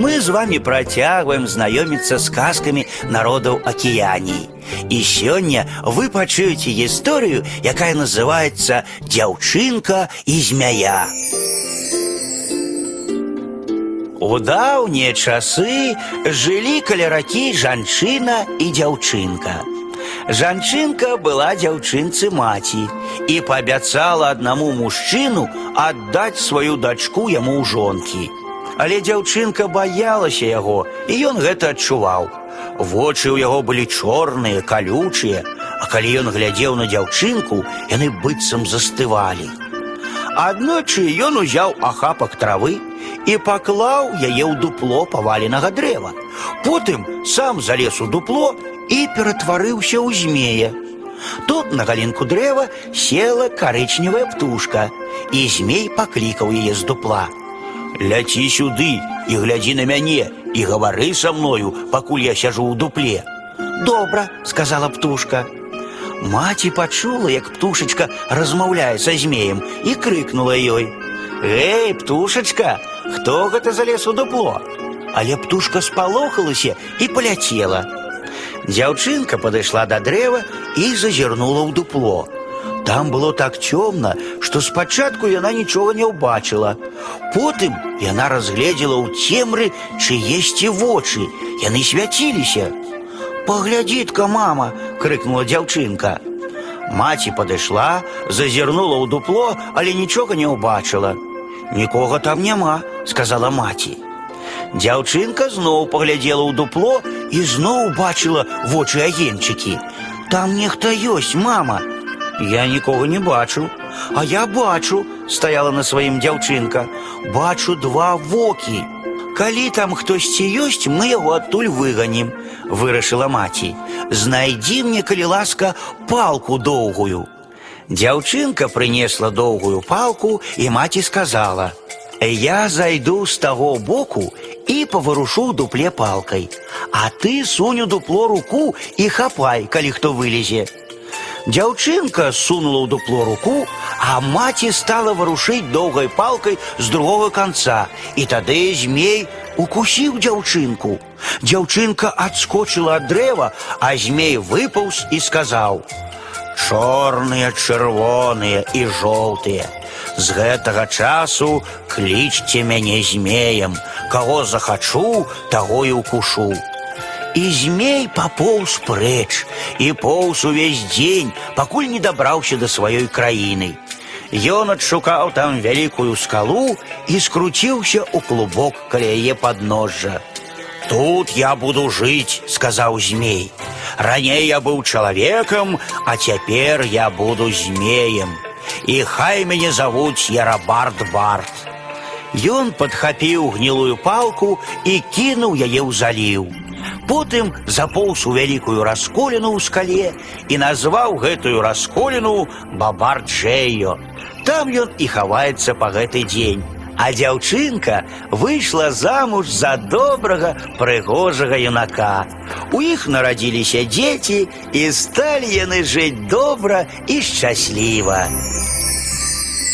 Мы с вами протягиваем знакомиться с сказками народов Океании. И сегодня вы почуете историю, якая называется «Дзяўчынка и змяя». У даўнія часы жылі каля ракі жанчына і дзяўчынка. Жанчынка была дзяўчынцы маці і паабяцала аднаму мужчыну аддаць сваю дачку яму ў жонкі. Але дзяўчынка баялася яго, і ён гэта адчуваў. Вочы ў яго былі чорныя, калючыя, а калі ён глядзеў на дзяўчынку, яны быццам застывалі. Аднойчы ён узяў ахапак травы і паклаў яе ў дупло паваленага дрэва. Потым сам залез у дупло і ператварыўся ў змея. Тут на галінку дрэва села карычневая птушка, і змей паклікаў яе з дупла. Ляці сюды і глядзі на мяне і гавары са мною, пакуль я сяжу ў дупле. Добра, сказала птушка. Маці пачула, як птушачка размаўляе са змеем і крыкнула ёй: « Эй, птушачка, хто гэта залез у дупло? Але птушка спалохалася і паляцела. Дзяўчынка падышла да дрэва і зазірнула ў дупло. Там было так цёмна, што спачатку яна нічога не ўбачыла. Потым яна разгледзела ў цемры чыесьці вочы, яны свяціліся. Паглядзі-тка, мама, крыкнула дзяўчынка. Маці падышла, зазірнула ў дупло, але нічога не ўбачыла. Нікога там няма, сказала маці. Дзяўчынка зноў паглядзела ў дупло і зноў убачыла вочы агеньчыкі. Там нехта ёсць, мама. Я нікога не бачу, а я бачу, стаяла на сваім дзяўчынка. Бачу два вокі. Калі там хтосьці ёсць, мы яго адтуль выганім, вырашыла маці. Знайдзі мне, калі ласка, палку доўгую. Дзяўчынка прынесла доўгую палку і маці сказала: « Я зайду з таго боку і паварушу ў дупле палкай, а ты сунь у дупло руку і хапай, калі хто вылезе. Дзяўчынка сунула ў дупло руку, а маці стала варушыць доўгай палкай з другого канца, і тады змей укусіў дзяўчынку. Дзяўчынка адскочыла ад дрэва, а змей выпаўз і сказаў: « Чорныя, чырвоныя і жоўтыя. З гэтага часу клічце мяне змеем, каго захачу, таго і укушу. І змей папоўз прэч і поўз увесь дзень, пакуль не дабраўся да сваёй краіны. Ён адшукаў там вялікую скалу і скруціўся ў клубок каля яе падножжа. Тут я буду жыць, сказаў змей. Раней я быў чалавекам, а цяпер я буду змеем. І хай мяне завуць Ярабард Барт. Ён падхапіў гнілую палку і кінуў яе ў заліў. Потым запоўз у вялікую расколіну ў скале і назваў гэтую расколіну Бабарджэйо. Там ён і хаваецца па гэты дзень. А дзяўчынка выйшла замуж за добрага прыгожага юнака. У іх нарадзіліся дзеці і сталі яны жыць добра і шчасліва.